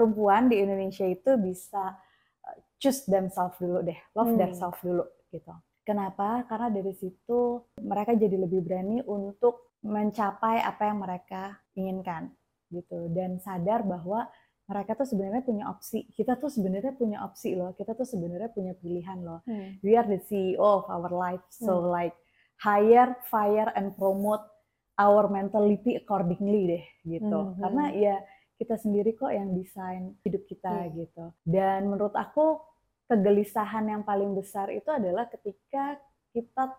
perempuan di Indonesia itu bisa uh, choose themselves dulu deh, love Hmm. their self dulu gitu. Kenapa? Karena dari situ mereka jadi lebih berani untuk mencapai apa yang mereka inginkan gitu dan sadar bahwa mereka tuh sebenarnya punya opsi. Kita tuh sebenarnya punya opsi loh. Kita tuh sebenarnya punya pilihan loh. Hmm. We are the CEO of our life. So Hmm. like hire, fire, and promote our mentality accordingly deh gitu. Mhm. Karena ya kita sendiri kok yang desain hidup kita Iya. gitu. Dan menurut aku kegelisahan yang paling besar itu adalah ketika kita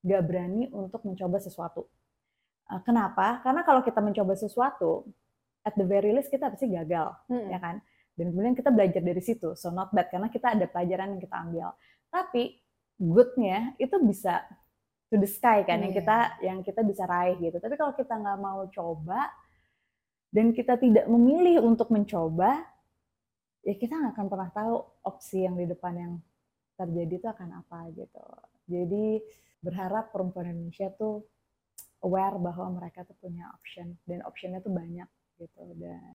gak berani untuk mencoba sesuatu. Uh, Kenapa? Karena kalau kita mencoba sesuatu, at the very least kita pasti gagal Hmm. ya kan? Dan kemudian kita belajar dari situ, so not bad karena kita ada pelajaran yang kita ambil. Tapi goodnya itu bisa to the sky kan, yang Iya. kita yang kita bisa raih gitu. Tapi kalau kita nggak mau coba dan kita tidak memilih untuk mencoba, ya kita nggak akan pernah tahu opsi yang di depan yang terjadi itu akan apa gitu. Jadi berharap perempuan Indonesia tuh aware bahwa mereka tuh punya option dan optionnya tuh banyak gitu dan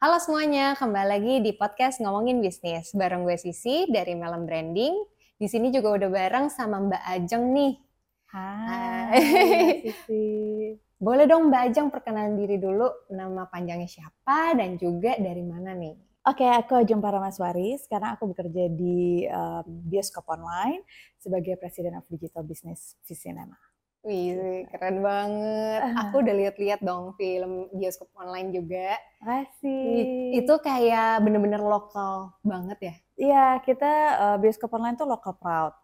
Halo semuanya, kembali lagi di podcast Ngomongin Bisnis bareng gue Sisi dari Melem Branding. Di sini juga udah bareng sama Mbak Ajeng nih. Hai, Sisi. Boleh dong Mbak Ajeng perkenalan diri dulu, nama panjangnya siapa dan juga dari mana nih? Oke, aku Ajeng Paramaswari. Sekarang aku bekerja di um, bioskop online sebagai Presiden of Digital Business Visinema. Wih, keren banget. Aku udah lihat-lihat dong film bioskop online juga. Makasih. Itu kayak bener-bener lokal banget ya. Iya, kita uh, bioskop online tuh local proud.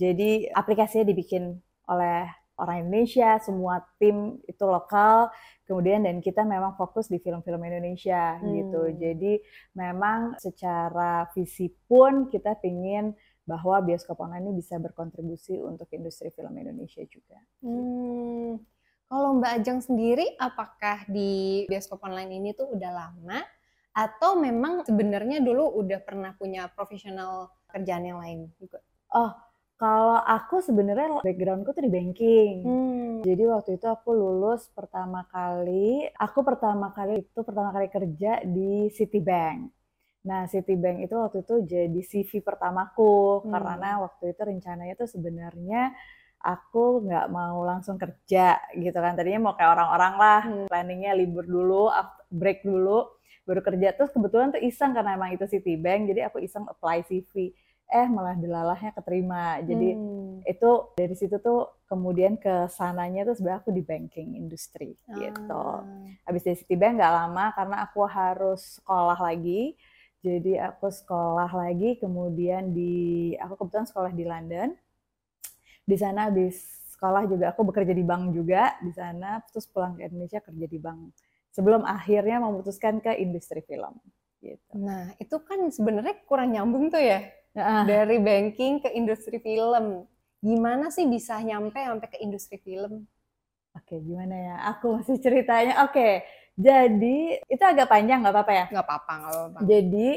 Jadi aplikasinya dibikin oleh orang Indonesia, semua tim itu lokal. Kemudian dan kita memang fokus di film-film Indonesia gitu. Hmm. Jadi memang secara visi pun kita pingin bahwa bioskop online ini bisa berkontribusi untuk industri film Indonesia juga. Hmm, kalau Mbak Ajeng sendiri, apakah di bioskop online ini tuh udah lama atau memang sebenarnya dulu udah pernah punya profesional kerjaan yang lain juga? Oh, kalau aku sebenarnya backgroundku tuh di banking. Hmm. Jadi waktu itu aku lulus pertama kali, aku pertama kali itu pertama kali kerja di Citibank. Nah, Citibank itu waktu itu jadi CV pertamaku Hmm. karena waktu itu rencananya tuh sebenarnya aku nggak mau langsung kerja gitu kan. Tadinya mau kayak orang-orang lah, Hmm. planningnya libur dulu, break dulu, baru kerja. Terus kebetulan tuh iseng karena emang itu Citibank, jadi aku iseng apply CV. Eh malah delalahnya keterima. Jadi Hmm. itu dari situ tuh kemudian ke sananya tuh sebenarnya aku di banking industri gitu. Ah. Habis dari Citibank nggak lama karena aku harus sekolah lagi. Jadi aku sekolah lagi, kemudian di aku kebetulan sekolah di London. Di sana habis sekolah juga aku bekerja di bank juga di sana, terus pulang ke Indonesia kerja di bank. Sebelum akhirnya memutuskan ke industri film gitu. Nah, itu kan sebenarnya kurang nyambung tuh ya Nah, dari banking ke industri film. Gimana sih bisa nyampe sampai ke industri film? Oke, gimana ya? Aku masih ceritanya. Oke, jadi itu agak panjang nggak apa-apa ya? Nggak apa-apa, nggak apa-apa. Jadi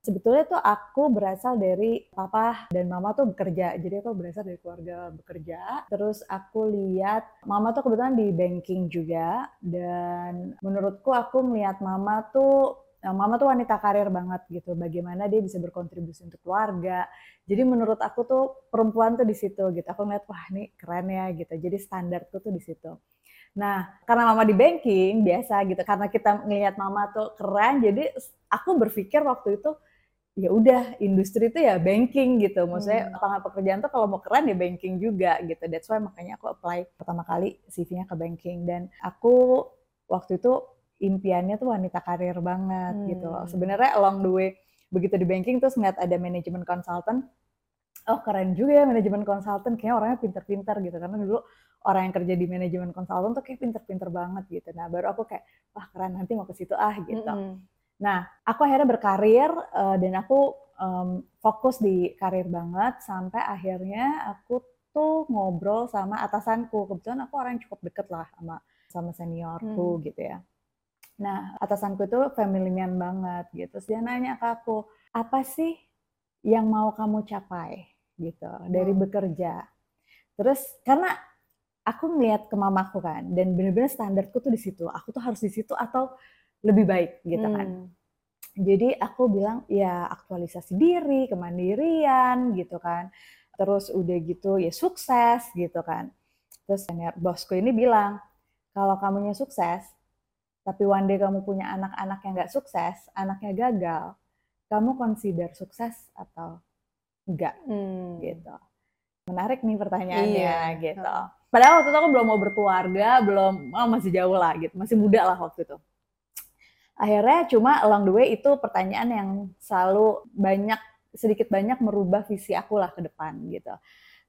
sebetulnya tuh aku berasal dari papa dan mama tuh bekerja. Jadi aku berasal dari keluarga bekerja. Terus aku lihat mama tuh kebetulan di banking juga dan menurutku aku melihat mama tuh Nah, mama tuh wanita karir banget gitu. Bagaimana dia bisa berkontribusi untuk keluarga. Jadi menurut aku tuh perempuan tuh di situ gitu. Aku ngeliat wah ini keren ya gitu. Jadi standarku tuh di situ. Nah, karena mama di banking biasa gitu. Karena kita ngelihat mama tuh keren, jadi aku berpikir waktu itu ya udah industri itu ya banking gitu. Maksudnya Hmm. lapangan pekerjaan tuh kalau mau keren ya banking juga gitu. That's why makanya aku apply pertama kali CV-nya ke banking dan aku waktu itu impiannya tuh wanita karir banget gitu. Hmm. Sebenarnya along the way begitu di banking terus ngeliat ada manajemen consultant, oh keren juga ya manajemen consultant, kayaknya orangnya pinter-pinter gitu karena dulu orang yang kerja di manajemen consultant tuh kayak pinter-pinter banget gitu. Nah baru aku kayak wah keren nanti mau ke situ ah gitu. Mm-mm. Nah, aku akhirnya berkarir eh, dan aku em, fokus di karir banget sampai akhirnya aku tuh ngobrol sama atasanku. Kebetulan aku orang yang cukup deket lah sama sama seniorku Hmm. gitu ya. Nah, atasanku itu family man banget gitu. Terus dia nanya ke aku, apa sih yang mau kamu capai gitu dari Hmm. bekerja? Terus karena aku ngeliat ke mamaku kan dan bener-bener standarku tuh di situ aku tuh harus di situ atau lebih baik gitu kan Hmm. jadi aku bilang ya aktualisasi diri kemandirian gitu kan terus udah gitu ya sukses gitu kan terus bosku ini bilang kalau kamunya sukses tapi one day kamu punya anak-anak yang nggak sukses anaknya gagal kamu consider sukses atau enggak Hmm. gitu. Menarik nih pertanyaannya Iya. gitu. Padahal waktu itu aku belum mau berkeluarga, belum oh, masih jauh lah gitu, masih muda lah waktu itu. Akhirnya cuma along the way itu pertanyaan yang selalu banyak sedikit banyak merubah visi aku lah ke depan gitu.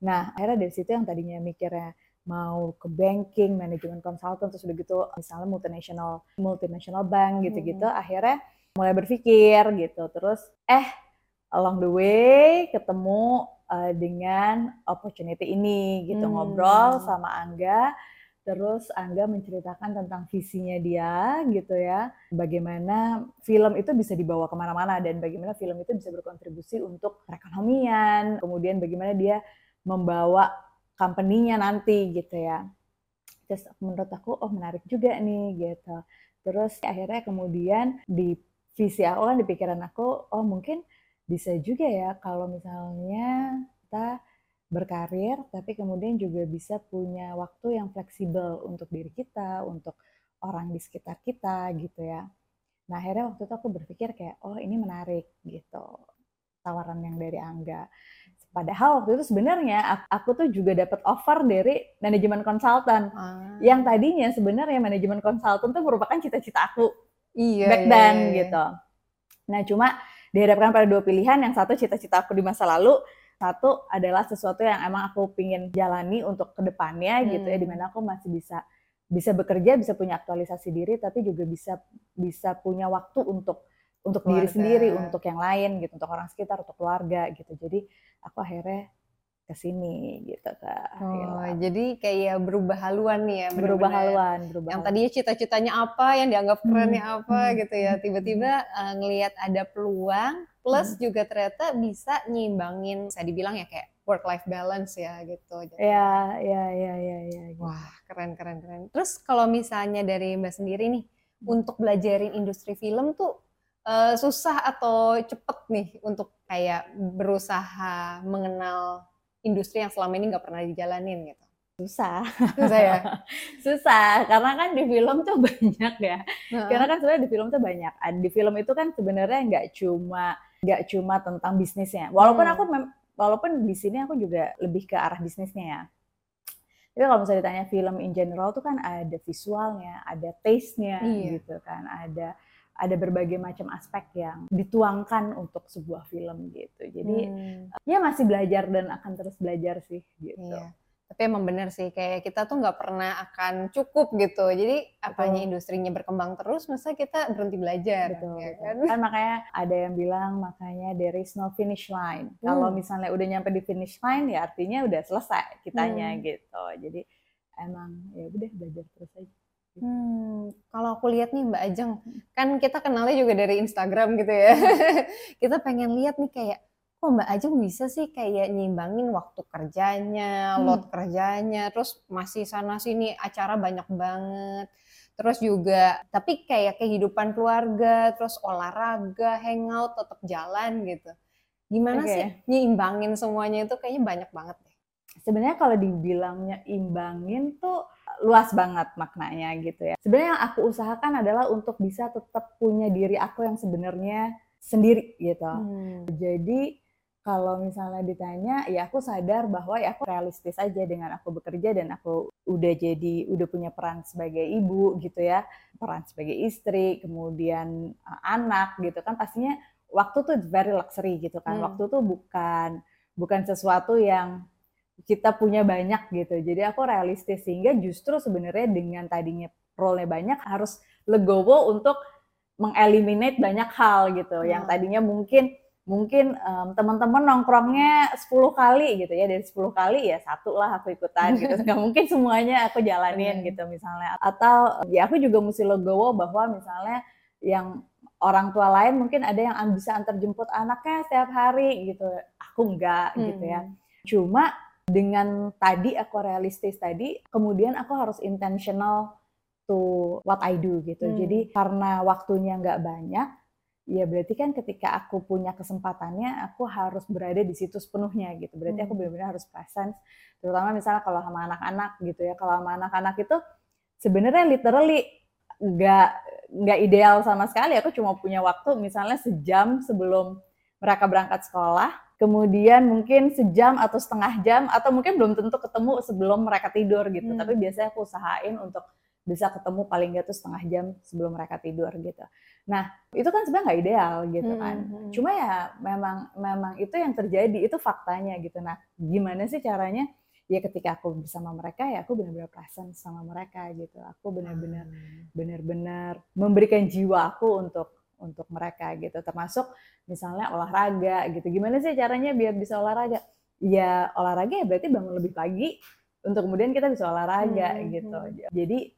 Nah akhirnya dari situ yang tadinya mikirnya mau ke banking, manajemen konsultan, terus udah gitu misalnya multinational multinational bank gitu-gitu, akhirnya mulai berpikir gitu. Terus eh along the way ketemu uh, dengan opportunity ini gitu Hmm. ngobrol sama Angga terus Angga menceritakan tentang visinya dia gitu ya bagaimana film itu bisa dibawa ke mana-mana dan bagaimana film itu bisa berkontribusi untuk perekonomian kemudian bagaimana dia membawa company-nya nanti gitu ya terus menurut aku oh menarik juga nih gitu terus akhirnya kemudian di visi aku kan di pikiran aku oh mungkin bisa juga ya kalau misalnya kita berkarir tapi kemudian juga bisa punya waktu yang fleksibel untuk diri kita, untuk orang di sekitar kita gitu ya. Nah akhirnya waktu itu aku berpikir kayak oh ini menarik gitu tawaran yang dari Angga. Padahal waktu itu sebenarnya aku tuh juga dapat offer dari manajemen konsultan Ah. yang tadinya sebenarnya manajemen konsultan tuh merupakan cita-cita aku iya, back iya, then iya, iya. gitu. Nah cuma dihadapkan pada dua pilihan, yang satu cita-cita aku di masa lalu, satu adalah sesuatu yang emang aku pingin jalani untuk ke depannya gitu ya, Hmm. di mana aku masih bisa bisa bekerja, bisa punya aktualisasi diri, tapi juga bisa bisa punya waktu untuk untuk diri Keluarga. sendiri, untuk yang lain gitu, untuk orang sekitar, untuk keluarga gitu. Jadi aku akhirnya ke sini gitu kak. Oh, Hilal. jadi kayak berubah haluan nih ya, berubah bener-bener. haluan, berubah Yang tadinya cita-citanya apa, yang dianggap kerennya Hmm, apa hmm, gitu ya, hmm, tiba-tiba eh, ngelihat ada peluang, plus Hmm. juga ternyata bisa nyimbangin, saya dibilang ya kayak work life balance ya gitu. Jadi, Ya, ya, ya, ya, ya. gitu. Wah, keren keren keren. Terus kalau misalnya dari Mbak sendiri nih, untuk belajarin industri film tuh eh, susah atau cepet nih untuk kayak berusaha mengenal industri yang selama ini nggak pernah dijalanin gitu. susah Susah ya? susah karena kan di film tuh banyak ya Heeh. karena kan sebenarnya di film tuh banyak Ad- di film itu kan sebenarnya nggak cuma nggak cuma tentang bisnisnya walaupun Hmm. aku mem- walaupun di sini aku juga lebih ke arah bisnisnya ya tapi kalau misalnya ditanya film in general tuh kan ada visualnya ada taste-nya Iya. gitu kan ada ada berbagai macam aspek yang dituangkan untuk sebuah film gitu jadi Hmm. ya masih belajar dan akan terus belajar sih gitu Iya. Tapi emang bener sih, kayak kita tuh nggak pernah akan cukup gitu. Jadi apanya Betul. industrinya berkembang terus, masa kita berhenti belajar, Betul, ya kan? Kan makanya ada yang bilang makanya there is no finish line. Kalau Hmm. misalnya udah nyampe di finish line ya artinya udah selesai kitanya Hmm. gitu. Jadi emang ya udah belajar terus aja. Hmm, kalau aku lihat nih Mbak Ajeng, kan kita kenalnya juga dari Instagram gitu ya. kita pengen lihat nih kayak, kok Mbak Ajeng bisa sih kayak nyimbangin waktu kerjanya, Hmm. load kerjanya, terus masih sana sini acara banyak banget. Terus juga, tapi kayak kehidupan keluarga, terus olahraga, hangout, tetap jalan gitu. Gimana Oke. sih nyimbangin semuanya itu kayaknya banyak banget deh. Sebenarnya kalau dibilangnya imbangin tuh luas banget maknanya gitu ya. Sebenarnya yang aku usahakan adalah untuk bisa tetap punya diri aku yang sebenarnya sendiri gitu. Hmm. Jadi kalau misalnya ditanya, ya aku sadar bahwa ya aku realistis aja dengan aku bekerja dan aku udah jadi udah punya peran sebagai ibu gitu ya, peran sebagai istri, kemudian uh, anak gitu kan pastinya waktu tuh very luxury gitu kan. Hmm. Waktu tuh bukan bukan sesuatu yang kita punya banyak gitu. Jadi aku realistis sehingga justru sebenarnya dengan tadinya role-nya banyak harus legowo untuk mengeliminate banyak hal gitu. Yang Hmm. tadinya mungkin mungkin em, teman-teman nongkrongnya 10 kali gitu ya dari 10 kali ya satu lah aku ikutan gitu nggak mungkin semuanya aku jalanin Bener. gitu misalnya atau ya aku juga mesti legowo bahwa misalnya yang orang tua lain mungkin ada yang bisa antar jemput anaknya setiap hari gitu aku enggak gitu ya Hmm. cuma dengan tadi aku realistis tadi, kemudian aku harus intentional to what I do gitu. Hmm. Jadi karena waktunya nggak banyak, ya berarti kan ketika aku punya kesempatannya, aku harus berada di situ sepenuhnya gitu. Berarti aku Hmm. benar-benar harus presence, terutama misalnya kalau sama anak-anak gitu ya. Kalau sama anak-anak itu sebenarnya literally nggak nggak ideal sama sekali. Aku cuma punya waktu misalnya sejam sebelum mereka berangkat sekolah, kemudian mungkin sejam atau setengah jam, atau mungkin belum tentu ketemu sebelum mereka tidur gitu. Hmm. Tapi biasanya aku usahain untuk bisa ketemu paling nggak tuh setengah jam sebelum mereka tidur gitu. Nah itu kan sebenarnya nggak ideal gitu kan. Hmm, hmm. Cuma ya memang memang itu yang terjadi itu faktanya gitu. Nah gimana sih caranya? Ya ketika aku bersama mereka ya aku benar-benar present sama mereka gitu. Aku benar-benar Hmm. benar-benar memberikan jiwa aku untuk untuk mereka gitu. Termasuk misalnya olahraga gitu. Gimana sih caranya biar bisa olahraga? Ya olahraga ya berarti bangun lebih pagi untuk kemudian kita bisa olahraga Hmm, gitu. Hmm. jadi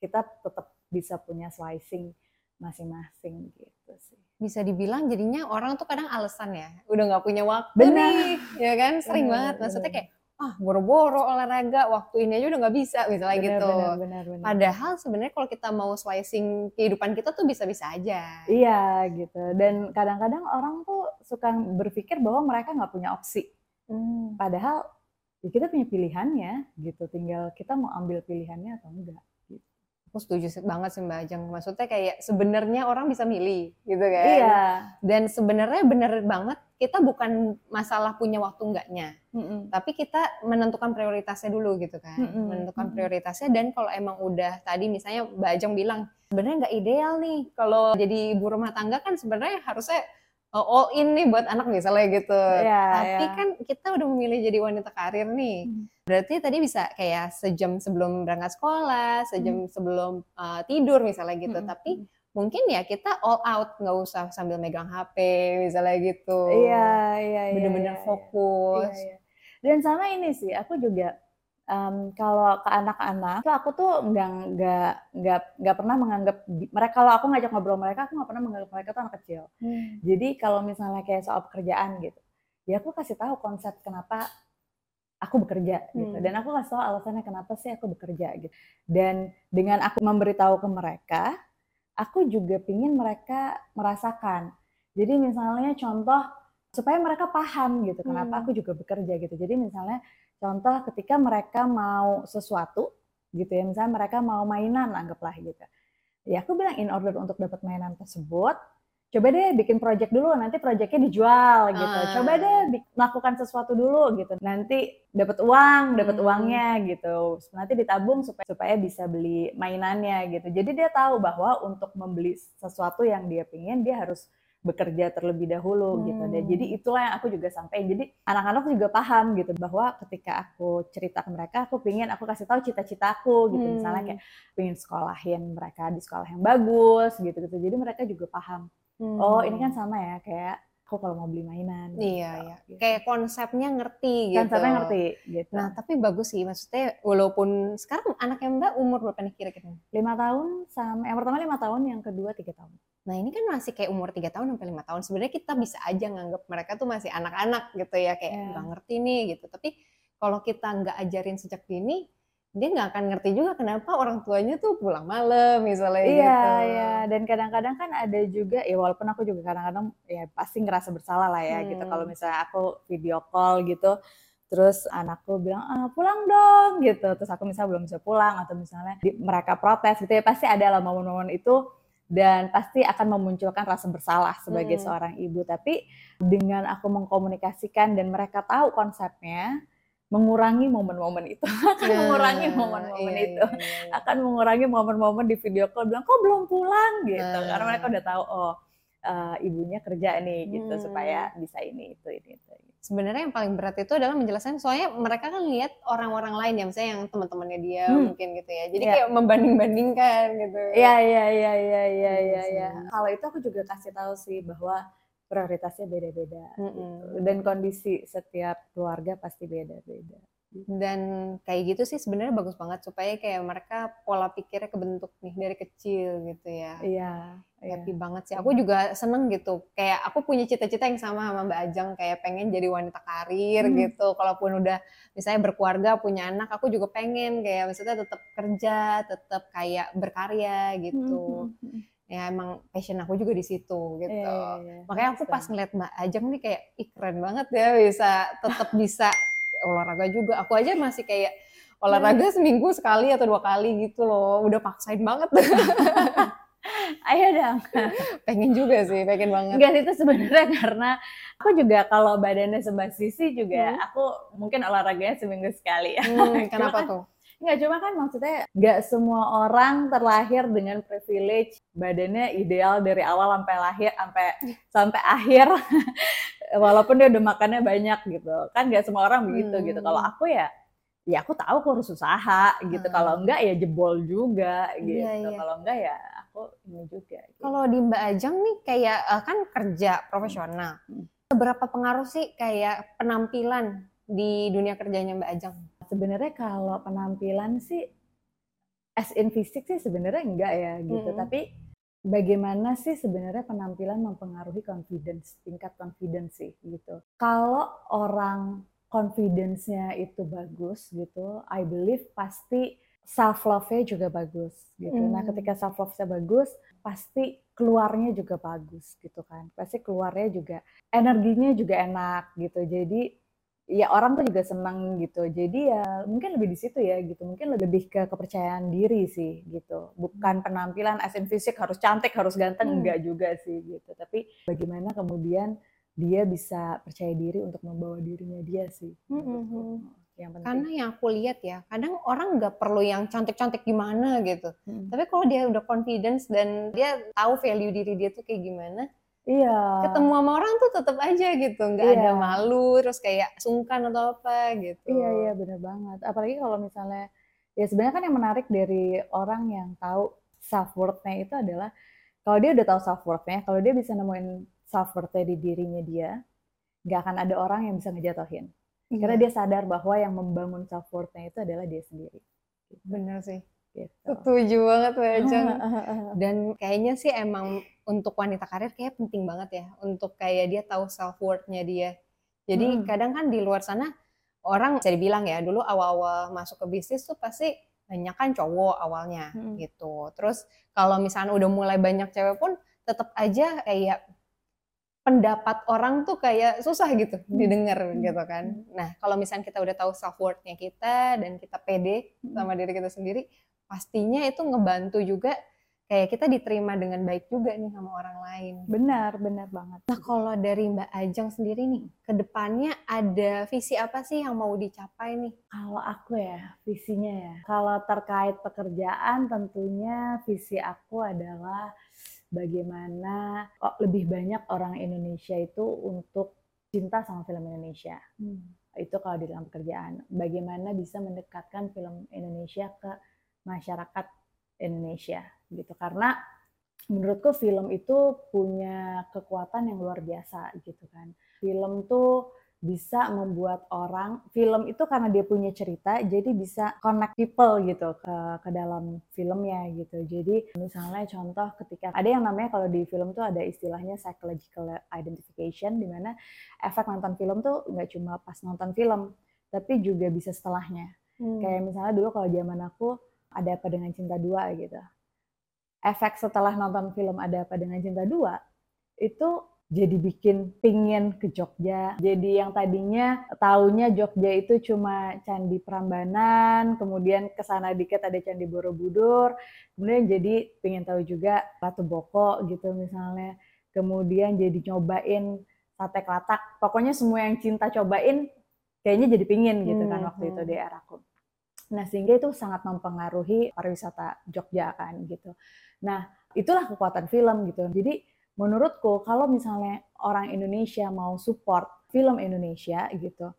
kita tetap bisa punya slicing masing-masing gitu sih. Bisa dibilang jadinya orang tuh kadang alasan ya. Udah nggak punya waktu Benar. nih ya kan? Sering Benar, banget. Maksudnya kayak ah boro-boro olahraga waktu ini aja udah nggak bisa misalnya benar, gitu benar, benar, benar. padahal sebenarnya kalau kita mau slicing kehidupan kita tuh bisa-bisa aja iya gitu dan kadang-kadang orang tuh suka berpikir bahwa mereka nggak punya opsi Hmm. Padahal ya kita punya pilihannya gitu, tinggal kita mau ambil pilihannya atau enggak. Aku setuju banget sih Mbak Ajeng maksudnya kayak sebenarnya orang bisa milih gitu kan Iya. dan sebenarnya bener banget kita bukan masalah punya waktu enggaknya Mm-mm. tapi kita menentukan prioritasnya dulu gitu kan Mm-mm, menentukan mm-mm. prioritasnya dan kalau emang udah tadi misalnya Mbak Ajeng bilang sebenarnya nggak ideal nih kalau jadi ibu rumah tangga kan sebenarnya harusnya uh, all in nih buat anak misalnya gitu Iya, tapi iya. kan kita udah memilih jadi wanita karir nih Hmm. Berarti tadi bisa kayak sejam sebelum berangkat sekolah sejam Hmm. sebelum uh, tidur misalnya gitu Mm-mm. tapi mungkin ya kita all out nggak usah sambil megang HP misalnya gitu Iya, iya, iya. bener-bener iya, iya. fokus Iya, iya. Dan sama ini sih, aku juga em, kalau ke anak-anak, tuh aku tuh nggak nggak nggak nggak pernah menganggap mereka kalau aku ngajak ngobrol mereka, aku nggak pernah menganggap mereka tuh anak kecil. Hmm. Jadi kalau misalnya kayak soal pekerjaan gitu, ya aku kasih tahu konsep kenapa aku bekerja gitu, Hmm. dan aku kasih tahu alasannya kenapa sih aku bekerja gitu. Dan dengan aku memberitahu ke mereka, aku juga pingin mereka merasakan. Jadi misalnya contoh supaya mereka paham gitu kenapa Hmm. aku juga bekerja gitu. Jadi misalnya contoh ketika mereka mau sesuatu gitu ya, misalnya mereka mau mainan anggaplah gitu. Ya aku bilang in order untuk dapat mainan tersebut, coba deh bikin project dulu, nanti projectnya dijual gitu. Ah. Coba deh melakukan sesuatu dulu gitu. Nanti dapat uang, dapat Hmm. uangnya gitu. Nanti ditabung supaya supaya bisa beli mainannya gitu. Jadi dia tahu bahwa untuk membeli sesuatu yang dia pingin dia harus bekerja terlebih dahulu gitu dan Hmm. jadi itulah yang aku juga sampaikan jadi anak-anak juga paham gitu bahwa ketika aku cerita ke mereka aku pingin aku kasih tahu cita-citaku gitu Hmm. misalnya kayak pingin sekolahin mereka di sekolah yang bagus gitu gitu jadi mereka juga paham oh ini kan sama ya kayak aku kalau mau beli mainan Hmm. Iya, gitu, iya. gitu. Kayak konsepnya ngerti gitu. konsepnya ngerti gitu Nah, tapi bagus sih. Maksudnya walaupun sekarang anaknya Mbak umur berapa nih kira-kira? lima tahun sama yang pertama lima tahun yang kedua tiga tahun Nah, ini kan masih kayak umur 3 tahun sampai 5 tahun. Sebenarnya kita bisa aja nganggap mereka tuh masih anak-anak gitu ya. Kayak Iya. nggak ngerti nih gitu. Tapi kalau kita nggak ajarin sejak dini, dia nggak akan ngerti juga kenapa orang tuanya tuh pulang malam misalnya Iya, gitu. iya. Dan kadang-kadang kan ada juga, ya walaupun aku juga kadang-kadang ya pasti ngerasa bersalah lah ya gitu. Hmm. Kalau misalnya aku video call gitu, terus anakku bilang, ah, pulang dong gitu. Terus aku misalnya belum bisa pulang atau misalnya di- mereka protes gitu ya. Pasti ada lah momen-momen itu dan pasti akan memunculkan rasa bersalah sebagai Hmm. seorang ibu. Tapi dengan aku mengkomunikasikan dan mereka tahu konsepnya, mengurangi momen-momen itu, akan Nah, mengurangi momen-momen iya, itu iya. akan mengurangi momen-momen di video call bilang kok belum pulang gitu Ah. karena mereka udah tahu oh eh, ibunya kerja nih gitu Hmm. supaya bisa ini itu ini itu Sebenarnya yang paling berat itu adalah menjelaskan soalnya mereka kan lihat orang-orang lain ya, misalnya yang teman-temannya dia Hmm. mungkin gitu ya. Jadi Iya. kayak membanding-bandingkan gitu. Iya iya iya iya iya Iya iya iya. sih. Kalau itu aku juga kasih tahu sih bahwa prioritasnya beda-beda Mm-mm. gitu. dan kondisi setiap keluarga pasti beda-beda. Dan kayak gitu sih sebenarnya bagus banget supaya kayak mereka pola pikirnya kebentuk nih dari kecil gitu ya. Iya, iya. Happy banget sih. Aku juga seneng gitu. Kayak aku punya cita-cita yang sama sama Mbak Ajeng kayak pengen jadi wanita karir Hmm. gitu. Kalaupun udah misalnya berkeluarga, punya anak, aku juga pengen kayak maksudnya tetap kerja, tetap kayak berkarya gitu. Hmm, hmm, hmm. Ya emang passion aku juga di situ gitu. Iya, iya, iya. Makanya aku pas ngeliat Mbak Ajeng nih kayak ih keren banget ya bisa tetap bisa olahraga juga. Aku aja masih kayak olahraga seminggu sekali atau dua kali gitu loh. Udah paksain banget. Ayo dong. pengen juga sih, pengen banget. Enggak itu sebenarnya karena aku juga kalau badannya sebelah sisi juga Hmm. aku mungkin olahraganya seminggu sekali ya. Hmm, kenapa tuh? Nggak, cuma kan maksudnya nggak semua orang terlahir dengan privilege badannya ideal dari awal sampai lahir sampai sampai akhir walaupun dia udah makannya banyak gitu kan nggak semua orang begitu Hmm. gitu kalau aku ya ya aku tahu aku harus usaha gitu Hmm. kalau enggak ya jebol juga gitu Iya, iya. kalau enggak ya aku ini juga gitu. Kalau di Mbak Ajeng nih kayak eh, kan kerja profesional. Hmm. Seberapa pengaruh sih kayak penampilan di dunia kerjanya Mbak Ajeng? Sebenarnya kalau penampilan sih as in fisik sih sebenarnya enggak ya gitu. Mm-mm. tapi bagaimana sih sebenarnya penampilan mempengaruhi confidence tingkat confidence sih gitu. Kalau orang confidence-nya itu bagus gitu I believe pasti self love-nya juga bagus gitu. Nah Hmm. ketika self love-nya bagus pasti keluarnya juga bagus gitu kan. Pasti keluarnya juga energinya juga enak gitu. Jadi ya orang tuh juga senang gitu. Jadi ya mungkin lebih di situ ya gitu. Mungkin lebih ke kepercayaan diri sih gitu. Bukan penampilan as in fisik harus cantik, harus ganteng Hmm. enggak juga sih gitu. Tapi bagaimana kemudian dia bisa percaya diri untuk membawa dirinya dia sih. Hmm, menurutku. hmm, Yang penting. Karena yang aku lihat ya, kadang orang nggak perlu yang cantik-cantik gimana gitu. Mm. Tapi kalau dia udah confidence dan dia tahu value diri dia tuh kayak gimana, Iya. ketemu sama orang tuh tetap aja gitu, nggak Iya. ada malu, terus kayak sungkan atau apa gitu. Iya iya bener banget. Apalagi kalau misalnya ya sebenarnya kan yang menarik dari orang yang tahu self worth-nya itu adalah kalau dia udah tahu self worth-nya, kalau dia bisa nemuin self worth-nya di dirinya dia, nggak akan ada orang yang bisa ngejatuhin. Iya, Karena dia sadar bahwa yang membangun self worth-nya itu adalah dia sendiri. bener sih. Gitu. Setuju banget Ajeng. Dan kayaknya sih emang untuk wanita karir kayak penting banget ya untuk kayak dia tahu self worth-nya dia. Jadi Hmm. kadang kan di luar sana orang bisa dibilang ya dulu awal-awal masuk ke bisnis tuh pasti banyak kan cowok awalnya Hmm. gitu. Terus kalau misalnya udah mulai banyak cewek pun tetap aja kayak pendapat orang tuh kayak susah gitu didengar Hmm. gitu kan. Nah, kalau misalnya kita udah tahu self worth-nya kita dan kita pede Hmm. sama diri kita sendiri, pastinya itu ngebantu juga kayak kita diterima dengan baik juga nih sama orang lain. Benar, benar banget. Nah, kalau dari Mbak Ajeng sendiri nih, ke depannya ada visi apa sih yang mau dicapai nih? Kalau aku ya, visinya ya. Kalau terkait pekerjaan tentunya visi aku adalah bagaimana kok lebih banyak orang Indonesia itu untuk cinta sama film Indonesia. Itu kalau di dalam pekerjaan. Bagaimana bisa mendekatkan film Indonesia ke masyarakat Indonesia gitu. Karena menurutku film itu punya kekuatan yang luar biasa gitu kan. Film tuh bisa membuat orang film itu karena dia punya cerita jadi bisa connect people gitu ke ke dalam filmnya gitu jadi misalnya contoh ketika ada yang namanya kalau di film tuh ada istilahnya psychological identification di mana efek nonton film tuh nggak cuma pas nonton film tapi juga bisa setelahnya Hmm. kayak misalnya dulu kalau zaman aku ada apa dengan cinta dua gitu efek setelah nonton film ada apa dengan cinta dua itu jadi bikin pingin ke Jogja. Jadi yang tadinya taunya Jogja itu cuma Candi Prambanan, kemudian ke sana dikit ada Candi Borobudur, kemudian jadi pingin tahu juga Ratu Boko gitu misalnya. Kemudian jadi nyobain sate kelatak. Pokoknya semua yang cinta cobain kayaknya jadi pingin gitu kan Hmm, waktu itu hmm. di eraku. Nah, sehingga itu sangat mempengaruhi pariwisata Jogja kan gitu. Nah, itulah kekuatan film gitu. Jadi menurutku kalau misalnya orang Indonesia mau support film Indonesia gitu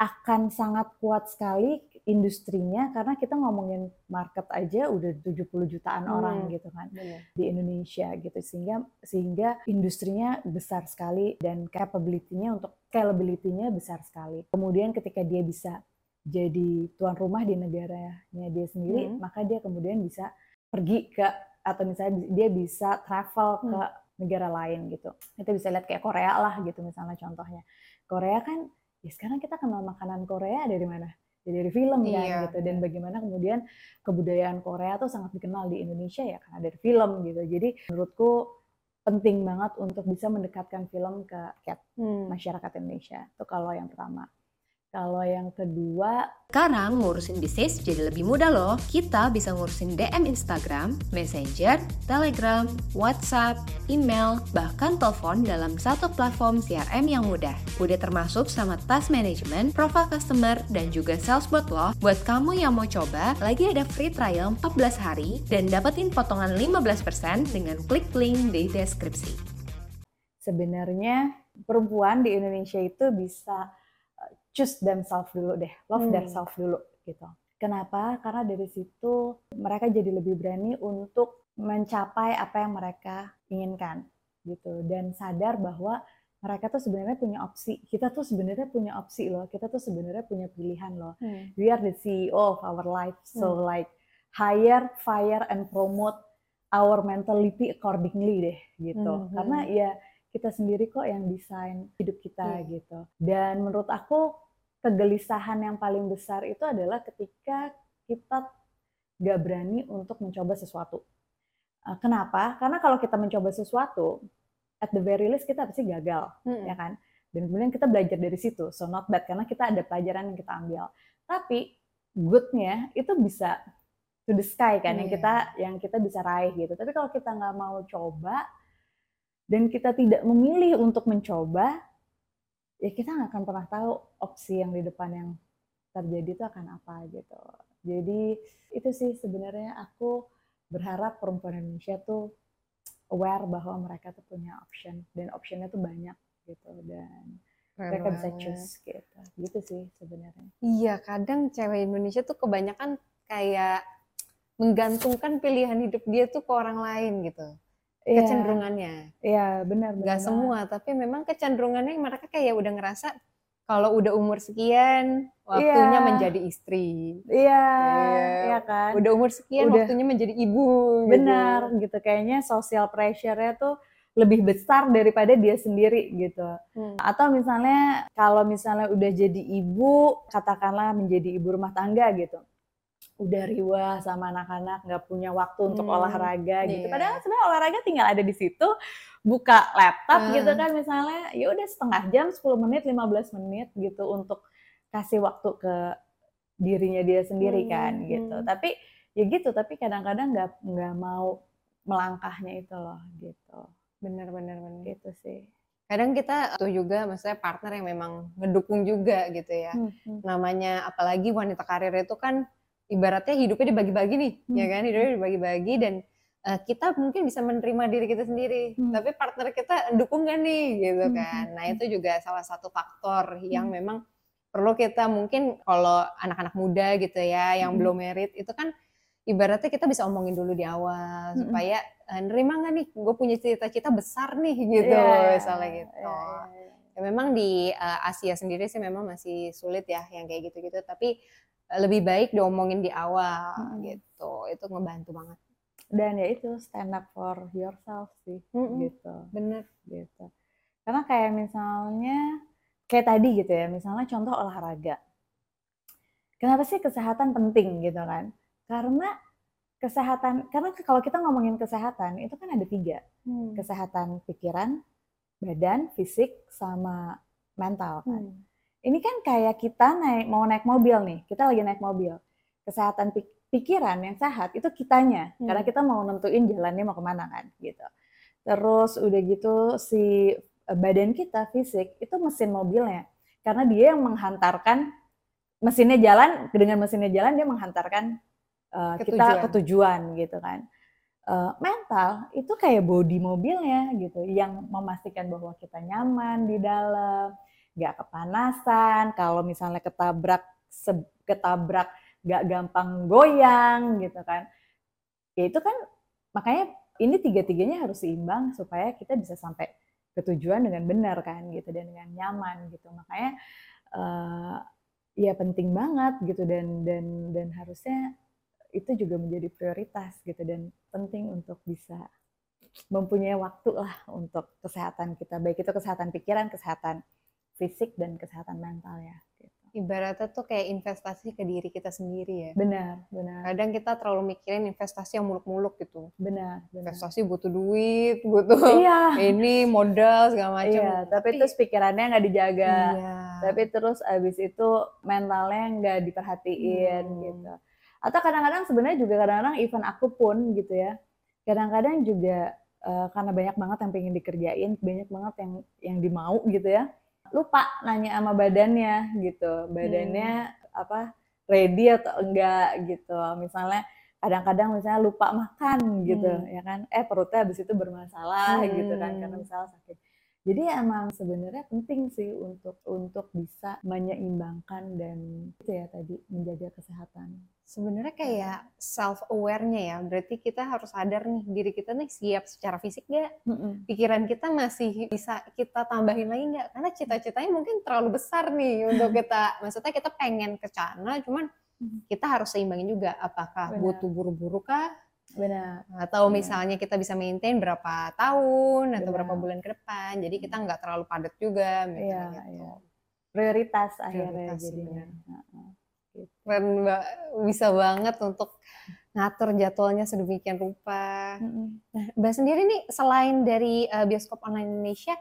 akan sangat kuat sekali industrinya karena kita ngomongin market aja udah 70 jutaan Hmm. orang gitu kan Bener. di Indonesia gitu sehingga sehingga industrinya besar sekali dan capability-nya untuk scalability-nya besar sekali. Kemudian ketika dia bisa jadi tuan rumah di negaranya dia sendiri, Hmm. maka dia kemudian bisa pergi ke atau misalnya dia bisa travel ke Hmm. negara lain gitu. Kita bisa lihat kayak Korea lah gitu misalnya contohnya. Korea kan ya sekarang kita kenal makanan Korea dari mana? Ya dari film kan Iya, gitu dan bagaimana kemudian kebudayaan Korea tuh sangat dikenal di Indonesia ya karena dari film gitu. Jadi menurutku penting banget untuk bisa mendekatkan film ke rakyat Hmm. masyarakat Indonesia. Itu kalau yang pertama. Kalau yang kedua, Sekarang ngurusin bisnis jadi lebih mudah loh. Kita bisa ngurusin DM Instagram, Messenger, Telegram, WhatsApp, email, bahkan telepon dalam satu platform CRM yang mudah. Udah termasuk sama task management, profile customer, dan juga sales bot loh. Buat kamu yang mau coba, lagi ada free trial 14 hari dan dapetin potongan 15% dengan klik link di deskripsi. sebenarnya perempuan di Indonesia itu bisa choose themselves dulu deh, love Hmm. themselves dulu gitu. Kenapa? Karena dari situ mereka jadi lebih berani untuk mencapai apa yang mereka inginkan gitu dan sadar bahwa mereka tuh sebenarnya punya opsi. Kita tuh sebenarnya punya opsi loh. Kita tuh sebenarnya punya pilihan loh. Hmm. We are the CEO of our life. So like hire, fire, and promote our mentality accordingly deh gitu. Mhm. Karena ya kita sendiri kok yang desain hidup kita Iya. gitu. Dan menurut aku kegelisahan yang paling besar itu adalah ketika kita gak berani untuk mencoba sesuatu. Eh, Kenapa? Karena kalau kita mencoba sesuatu, at the very least kita pasti gagal Hmm. ya kan? Dan kemudian kita belajar dari situ, so not bad karena kita ada pelajaran yang kita ambil. Tapi goodnya itu bisa to the sky kan, yang Iya. kita yang kita bisa raih gitu. Tapi kalau kita nggak mau coba dan kita tidak memilih untuk mencoba, ya kita nggak akan pernah tahu opsi yang di depan yang terjadi itu akan apa gitu. Jadi itu sih sebenarnya aku berharap perempuan Indonesia tuh aware bahwa mereka tuh punya option dan optionnya tuh banyak gitu dan Keren mereka bisa banget. choose gitu gitu sih sebenarnya Iya, kadang cewek Indonesia tuh kebanyakan kayak menggantungkan pilihan hidup dia tuh ke orang lain gitu. Iya, Kecenderungannya. iya benar benar Nggak banget. semua, tapi memang kecenderungannya mereka kayak udah ngerasa kalau udah umur sekian, waktunya Iya. menjadi istri. iya Iya. iya kan Udah umur sekian, Udah. waktunya menjadi ibu. gitu. benar gitu kayaknya social pressure-nya tuh lebih besar daripada dia sendiri gitu Hmm. atau misalnya kalau misalnya udah jadi ibu katakanlah menjadi ibu rumah tangga gitu udah riwah sama anak-anak nggak punya waktu untuk Hmm, olahraga iya. gitu padahal sebenarnya olahraga tinggal ada di situ buka laptop Hmm. gitu kan misalnya ya udah setengah jam 10 menit 15 menit gitu untuk kasih waktu ke dirinya dia sendiri Hmm, kan gitu hmm. tapi ya gitu tapi kadang-kadang nggak nggak mau melangkahnya itu loh gitu Bener, bener, bener. gitu sih Kadang kita tuh juga, maksudnya partner yang memang ngedukung juga gitu ya. Hmm, hmm. namanya apalagi wanita karir itu kan ibaratnya hidupnya dibagi-bagi nih, Hmm. ya kan hidupnya dibagi-bagi dan eh, kita mungkin bisa menerima diri kita sendiri, Hmm. tapi partner kita dukung gak nih gitu Hmm, kan. hmm, Nah hmm. itu juga salah satu faktor yang Hmm. memang perlu kita mungkin kalau anak-anak muda gitu ya yang Hmm. belum merit itu kan ibaratnya kita bisa omongin dulu di awal Hmm. supaya eh, nerima nggak nih gue punya cita-cita besar nih gitu Iya, misalnya gitu. iya, iya, iya. Ya, memang di uh, Asia sendiri sih memang masih sulit ya yang kayak gitu-gitu tapi uh, lebih baik diomongin di awal Mm-mm. gitu. Itu ngebantu banget. Dan ya itu stand up for yourself sih Mm-mm. gitu. Bener. Gitu. Karena kayak misalnya kayak tadi gitu ya misalnya contoh olahraga. Kenapa sih kesehatan penting gitu kan? Karena kesehatan karena kalau kita ngomongin kesehatan itu kan ada tiga. Hmm. kesehatan pikiran badan fisik sama mental kan. Hmm. Ini kan kayak kita naik mau naik mobil nih kita lagi naik mobil kesehatan pik- pikiran yang sehat itu kitanya Hmm. karena kita mau nentuin jalannya mau ke mana kan gitu terus udah gitu si eh, badan kita fisik itu mesin mobilnya karena dia yang menghantarkan mesinnya jalan dengan mesinnya jalan dia menghantarkan kita Ketujuan. ke tujuan gitu kan Eh, mental itu kayak body mobilnya gitu yang memastikan bahwa kita nyaman di dalam nggak kepanasan kalau misalnya ketabrak ketabrak nggak gampang goyang gitu kan. Ya itu kan makanya ini tiga-tiganya harus seimbang supaya kita bisa sampai ke tujuan dengan benar kan gitu dan dengan nyaman gitu. Makanya eh, ya penting banget gitu dan dan dan harusnya itu juga menjadi prioritas gitu dan penting untuk bisa mempunyai waktu lah untuk kesehatan kita baik itu kesehatan pikiran kesehatan fisik dan kesehatan mental ya gitu. ibaratnya tuh kayak investasi ke diri kita sendiri ya. Benar benar. Kadang kita terlalu mikirin investasi yang muluk-muluk gitu. Benar benar. Investasi butuh duit butuh iya. ini modal segala macam iya tapi terus pikirannya nggak dijaga. Iya. tapi terus abis itu mentalnya nggak diperhatiin Hmm. gitu. Atau kadang-kadang sebenarnya juga kadang-kadang even aku pun gitu ya kadang-kadang juga eh, karena banyak banget yang pengen dikerjain banyak banget yang yang dimau gitu ya lupa nanya sama badannya gitu. Badannya apa ready atau enggak gitu. Misalnya kadang-kadang misalnya lupa makan gitu Hmm. ya kan. Eh perutnya habis itu bermasalah gitu kan Hmm. karena misalnya sakit jadi emang sebenarnya penting sih untuk untuk bisa menyeimbangkan dan itu ya tadi menjaga kesehatan. sebenarnya kayak self awarenya ya berarti kita harus sadar nih diri kita nih siap secara fisik gak pikiran kita masih bisa kita tambahin lagi nggak? Karena cita-citanya mungkin terlalu besar nih untuk kita maksudnya kita pengen ke sana cuman kita harus seimbangin juga. Apakah Benar. butuh buru-buru kah Benar. atau Benar. misalnya kita bisa maintain berapa tahun atau Benar. berapa bulan ke depan jadi kita nggak terlalu padat juga Iya, gitu. iya. Prioritas akhirnya jadinya. Gitu. Keren Mbak, bisa banget untuk ngatur jadwalnya sedemikian rupa. Nah, Mbak sendiri nih selain dari uh, bioskop online Indonesia,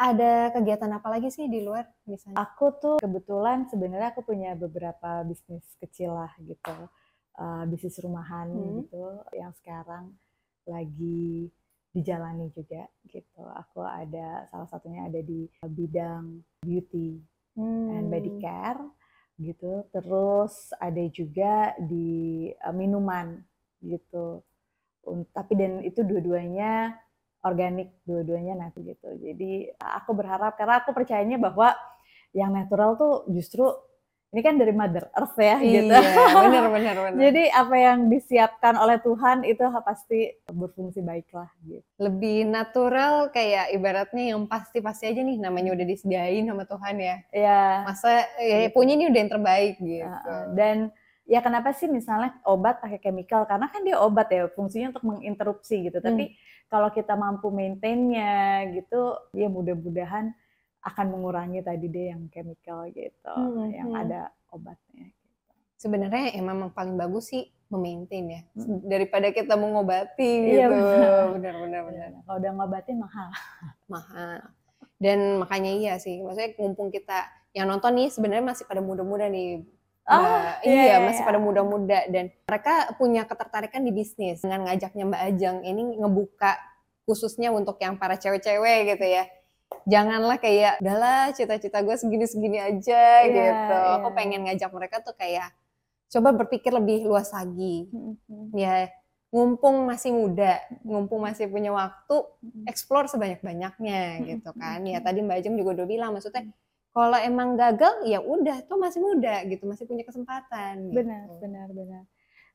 ada kegiatan apa lagi sih di luar misalnya? Aku tuh kebetulan sebenarnya aku punya beberapa bisnis kecil lah gitu, Eh, bisnis rumahan Hmm. gitu yang sekarang lagi dijalani juga gitu. Aku ada salah satunya ada di bidang beauty and Hmm. body care gitu. Terus ada juga di eh, minuman gitu. Un- Tapi dan itu dua-duanya organik, dua-duanya natural gitu. Jadi aku berharap karena aku percayanya bahwa yang natural tuh justru ini kan dari Mother Earth ya gitu. Iya, benar benar benar. Jadi apa yang disiapkan oleh Tuhan itu pasti berfungsi baik lah gitu. lebih natural kayak ibaratnya yang pasti-pasti aja nih namanya udah disediain sama Tuhan ya. Ya. Masa ya, Gitu. punya ini udah yang terbaik gitu. Heeh. Dan ya kenapa sih misalnya obat pakai chemical? Karena kan dia obat ya, fungsinya untuk menginterupsi gitu. Tapi kalau kita mampu maintainnya gitu, ya mudah-mudahan akan mengurangi tadi deh yang chemical gitu, Hmm, yang hmm. ada obatnya. Sebenarnya yang memang paling bagus sih memaintain ya Hmm. daripada kita mengobati Iya, gitu. benar. Benar benar benar. Kalau udah ngobatin mahal. mahal. Dan makanya iya sih, maksudnya mumpung kita yang nonton nih sebenarnya masih pada muda-muda nih. Oh, Mbak. iya, iya, iya, masih iya. pada muda-muda dan mereka punya ketertarikan di bisnis dengan ngajaknya Mbak Ajeng ini ngebuka khususnya untuk yang para cewek-cewek gitu ya. Janganlah kayak, udahlah cita-cita gue segini-segini aja Iya, gitu. Aku iya. pengen ngajak mereka tuh kayak coba berpikir lebih luas lagi. Hmm, Ya, ngumpung masih muda, ngumpung masih punya waktu, Hmm. explore sebanyak-banyaknya gitu kan. Ya tadi Mbak Jem juga udah bilang maksudnya kalau emang gagal ya udah tuh masih muda gitu, masih punya kesempatan gitu. Benar, benar, benar.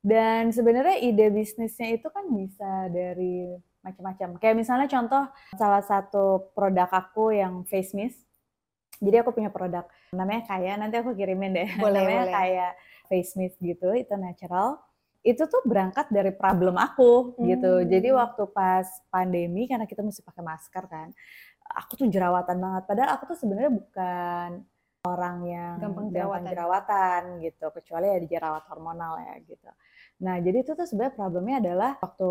Dan sebenarnya ide bisnisnya itu kan bisa dari macam-macam. Kayak misalnya contoh salah satu produk aku yang face mist. Jadi aku punya produk namanya kayak nanti aku kirimin deh. Boleh, namanya boleh. kayak face mist gitu, itu natural. Itu tuh berangkat dari problem aku gitu. Hmm. Jadi waktu pas pandemi karena kita mesti pakai masker kan. Aku tuh jerawatan banget. Padahal aku tuh sebenarnya bukan orang yang Gampang gampang jerawatan. jerawatan gitu, kecuali ya di jerawat hormonal ya gitu. Nah, jadi itu tuh sebenarnya problemnya adalah waktu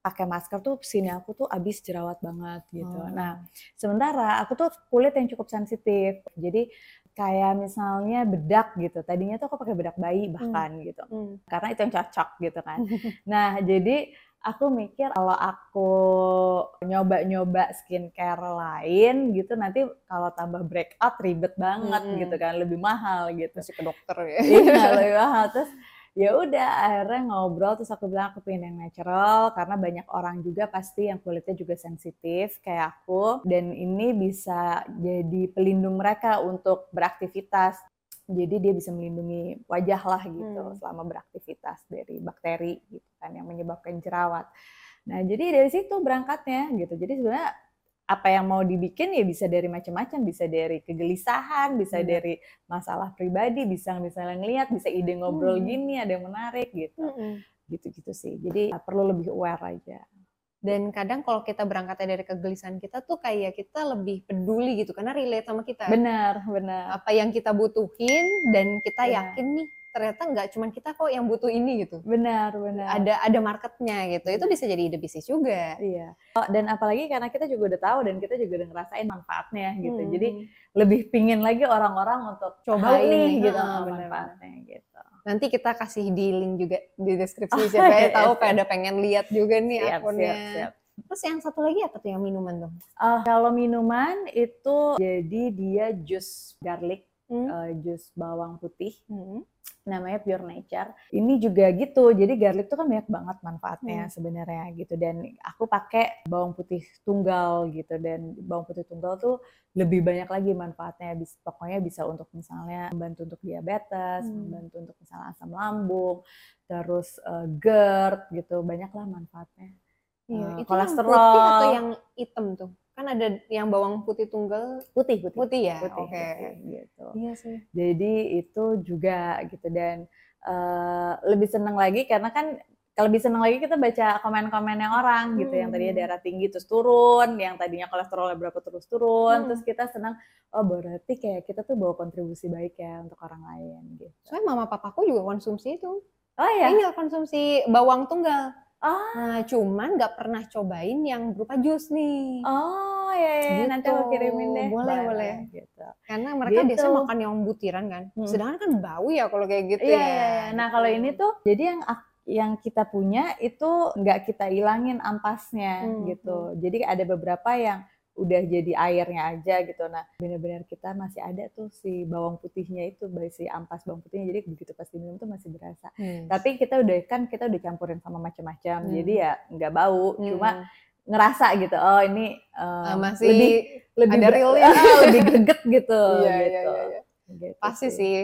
pakai masker tuh sini aku tuh abis jerawat banget gitu. Oh. Nah, sementara aku tuh kulit yang cukup sensitif. Jadi kayak misalnya bedak gitu. Tadinya tuh aku pakai bedak bayi bahkan gitu. Hmm. Karena itu yang cocok gitu kan. Nah, jadi aku mikir kalau aku nyoba-nyoba skincare lain gitu nanti kalau tambah breakout ribet banget Mm-mm. gitu kan, lebih mahal gitu Masih ke dokter ya. iya lebih mahal terus ya udah akhirnya ngobrol terus aku bilang aku pengen yang natural karena banyak orang juga pasti yang kulitnya juga sensitif kayak aku dan ini bisa jadi pelindung mereka untuk beraktivitas. Jadi dia bisa melindungi wajah lah gitu Hmm. selama beraktivitas dari bakteri gitu kan yang menyebabkan jerawat. Nah jadi dari situ berangkatnya gitu. Jadi sebenarnya apa yang mau dibikin ya bisa dari macam-macam, bisa dari kegelisahan, bisa Benar. dari masalah pribadi, bisa misalnya ngelihat, bisa ide ngobrol Hmm. gini, ada yang menarik gitu. Mm-mm. Gitu-gitu sih. Jadi uh, perlu lebih aware aja. Dan kadang kalau kita berangkatnya dari kegelisahan kita tuh kayak kita lebih peduli gitu karena relate sama kita. Benar, benar. Apa yang kita butuhin dan kita Benar. yakin nih ternyata nggak cuma kita kok yang butuh ini gitu. Benar, benar. Ada ada marketnya gitu. Itu bisa jadi ide bisnis juga. Iya. Oh, dan apalagi karena kita juga udah tahu dan kita juga udah ngerasain manfaatnya gitu. Hmm. Jadi lebih pingin lagi orang-orang untuk Cobain coba nih. gitu Ah, benar, manfaatnya gitu. Nanti kita kasih di link juga di deskripsi Oh, siapa yang iya, tahu siap. pada pengen lihat juga nih Siap, akunnya. siap, siap. Terus yang satu lagi apa tuh yang minuman tuh? Eh, kalau minuman itu jadi dia jus garlic, Hmm. eh, jus bawang putih, Hmm. Namanya Pure Nature. Ini juga gitu, jadi garlic tuh kan banyak banget manfaatnya Hmm. sebenarnya gitu. Dan aku pakai bawang putih tunggal gitu, dan bawang putih tunggal tuh lebih banyak lagi manfaatnya. Pokoknya bisa untuk misalnya membantu untuk diabetes, Hmm. membantu untuk misalnya asam lambung, terus eh, GERD gitu, banyaklah manfaatnya. Iya, Eh, itu kolesterol. yang putih atau yang hitam tuh? Kan ada yang bawang putih tunggal Putih, putih, putih ya? putih, Oke. putih, gitu. Iya sih. Jadi itu juga gitu dan eh, lebih seneng lagi karena kan kalau lebih seneng lagi kita baca komen-komen yang orang gitu yang tadinya Hmm. darah tinggi terus turun, yang tadinya kolesterolnya berapa terus turun, Hmm. terus kita senang oh berarti kayak kita tuh bawa kontribusi baik ya untuk orang lain gitu. Soalnya mama papaku juga konsumsi itu. Oh ya. Iya, konsumsi bawang tunggal. Oh, Nah, cuman nggak pernah cobain yang berupa jus nih. oh ya, ya, ya. nanti aku Gitu. kirimin deh. Boleh, boleh. Gitu. Karena mereka Gitu. biasanya makan yang butiran kan. Hmm. Sedangkan kan bau ya kalau kayak gitu Iya, ya. iya, iya. Nah, Gitu. kalau ini tuh jadi yang yang kita punya itu nggak kita ilangin ampasnya Hmm, gitu. Jadi ada beberapa yang udah jadi airnya aja gitu. Nah, benar-benar kita masih ada tuh si bawang putihnya itu, si ampas bawang putihnya. Jadi begitu pas diminum tuh masih berasa. Hmm. Tapi kita udah kan kita udah campurin sama macam-macam. Hmm. Jadi ya nggak bau, Hmm. cuma ngerasa gitu. Oh, ini Ah, masih lebih lebih ada realnya. ah, lebih greget gitu Iya, gitu. iya, iya, iya. Gitu Pasti sih.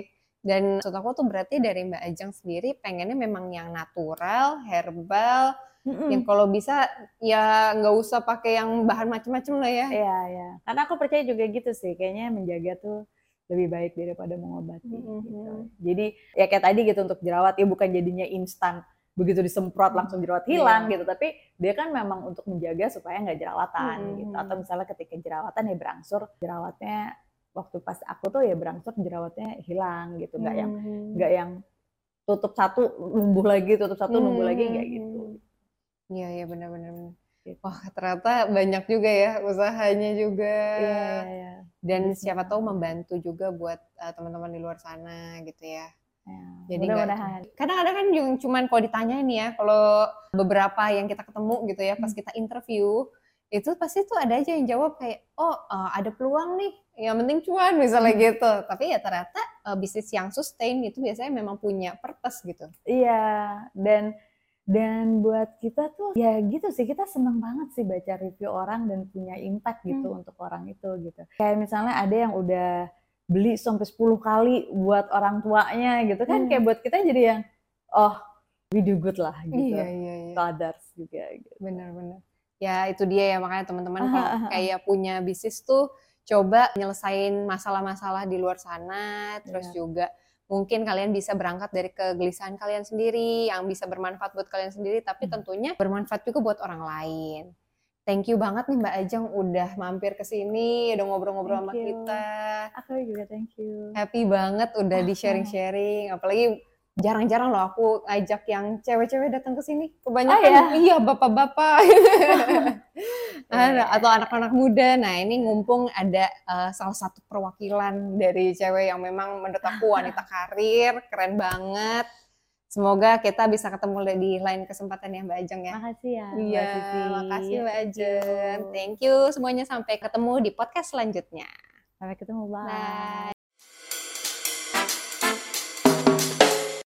Dan maksud aku tuh berarti dari Mbak Ajeng sendiri pengennya memang yang natural, herbal, Mm-mm. yang kalau bisa ya nggak usah pakai yang bahan macem-macem lah ya. Iya, iya. Karena aku percaya juga gitu sih. Kayaknya menjaga tuh lebih baik daripada mengobati Mhm. gitu. Jadi ya kayak tadi gitu untuk jerawat ya bukan jadinya instan begitu disemprot langsung jerawat hilang Iya. gitu, tapi dia kan memang untuk menjaga supaya nggak jerawatan Mhm. gitu. Atau misalnya ketika jerawatan ya berangsur jerawatnya waktu pas aku tuh ya berangsur jerawatnya hilang gitu, nggak yang Hmm. nggak yang tutup satu numbuh lagi, tutup satu numbuh lagi nggak gitu. Iya, iya benar-benar. Gitu. Wah, ternyata banyak juga ya usahanya juga. Iya, iya, iya. Dan Bisa. siapa tahu membantu juga buat uh, teman-teman di luar sana gitu ya. Ya, Jadi mudah-mudahan. Kadang-kadang kan yang cuman kalau ditanya nih ya, kalau beberapa yang kita ketemu gitu ya, pas Hmm. kita interview, itu pasti tuh ada aja yang jawab kayak, oh uh, ada peluang nih, yang penting cuan misalnya Hmm. gitu. Tapi ya ternyata uh, bisnis yang sustain itu biasanya memang punya purpose gitu. Iya, dan dan buat kita tuh ya gitu sih kita seneng banget sih baca review orang dan punya impact gitu Hmm. untuk orang itu gitu. Kayak misalnya ada yang udah beli sampai 10 kali buat orang tuanya gitu kan Hmm. kayak buat kita jadi yang oh we do good lah gitu. Iya, iya, iya. To others juga gitu. Benar-benar. Ya itu dia ya makanya teman-teman kayak punya bisnis tuh coba nyelesain masalah-masalah di luar sana, terus Iya. juga mungkin kalian bisa berangkat dari kegelisahan kalian sendiri yang bisa bermanfaat buat kalian sendiri, tapi Hmm. tentunya bermanfaat juga buat orang lain. Thank you banget nih Mbak Ajeng udah mampir ke sini, udah ngobrol-ngobrol sama you. kita. Aku juga thank you. Happy banget udah di sharing-sharing, apalagi jarang-jarang loh aku ngajak yang cewek-cewek datang ke sini. Kebanyakan ya? iya bapak-bapak Nah, atau anak-anak muda. Nah, ini ngumpung ada eh, salah satu perwakilan dari cewek yang memang menurut aku wanita karir, keren banget. Semoga kita bisa ketemu di lain kesempatan ya Mbak Ajeng ya. Makasih ya. Iya, Sisi. makasih Mbak Ajeng. Thank you semuanya sampai ketemu di podcast selanjutnya. Sampai ketemu, bye. Bye.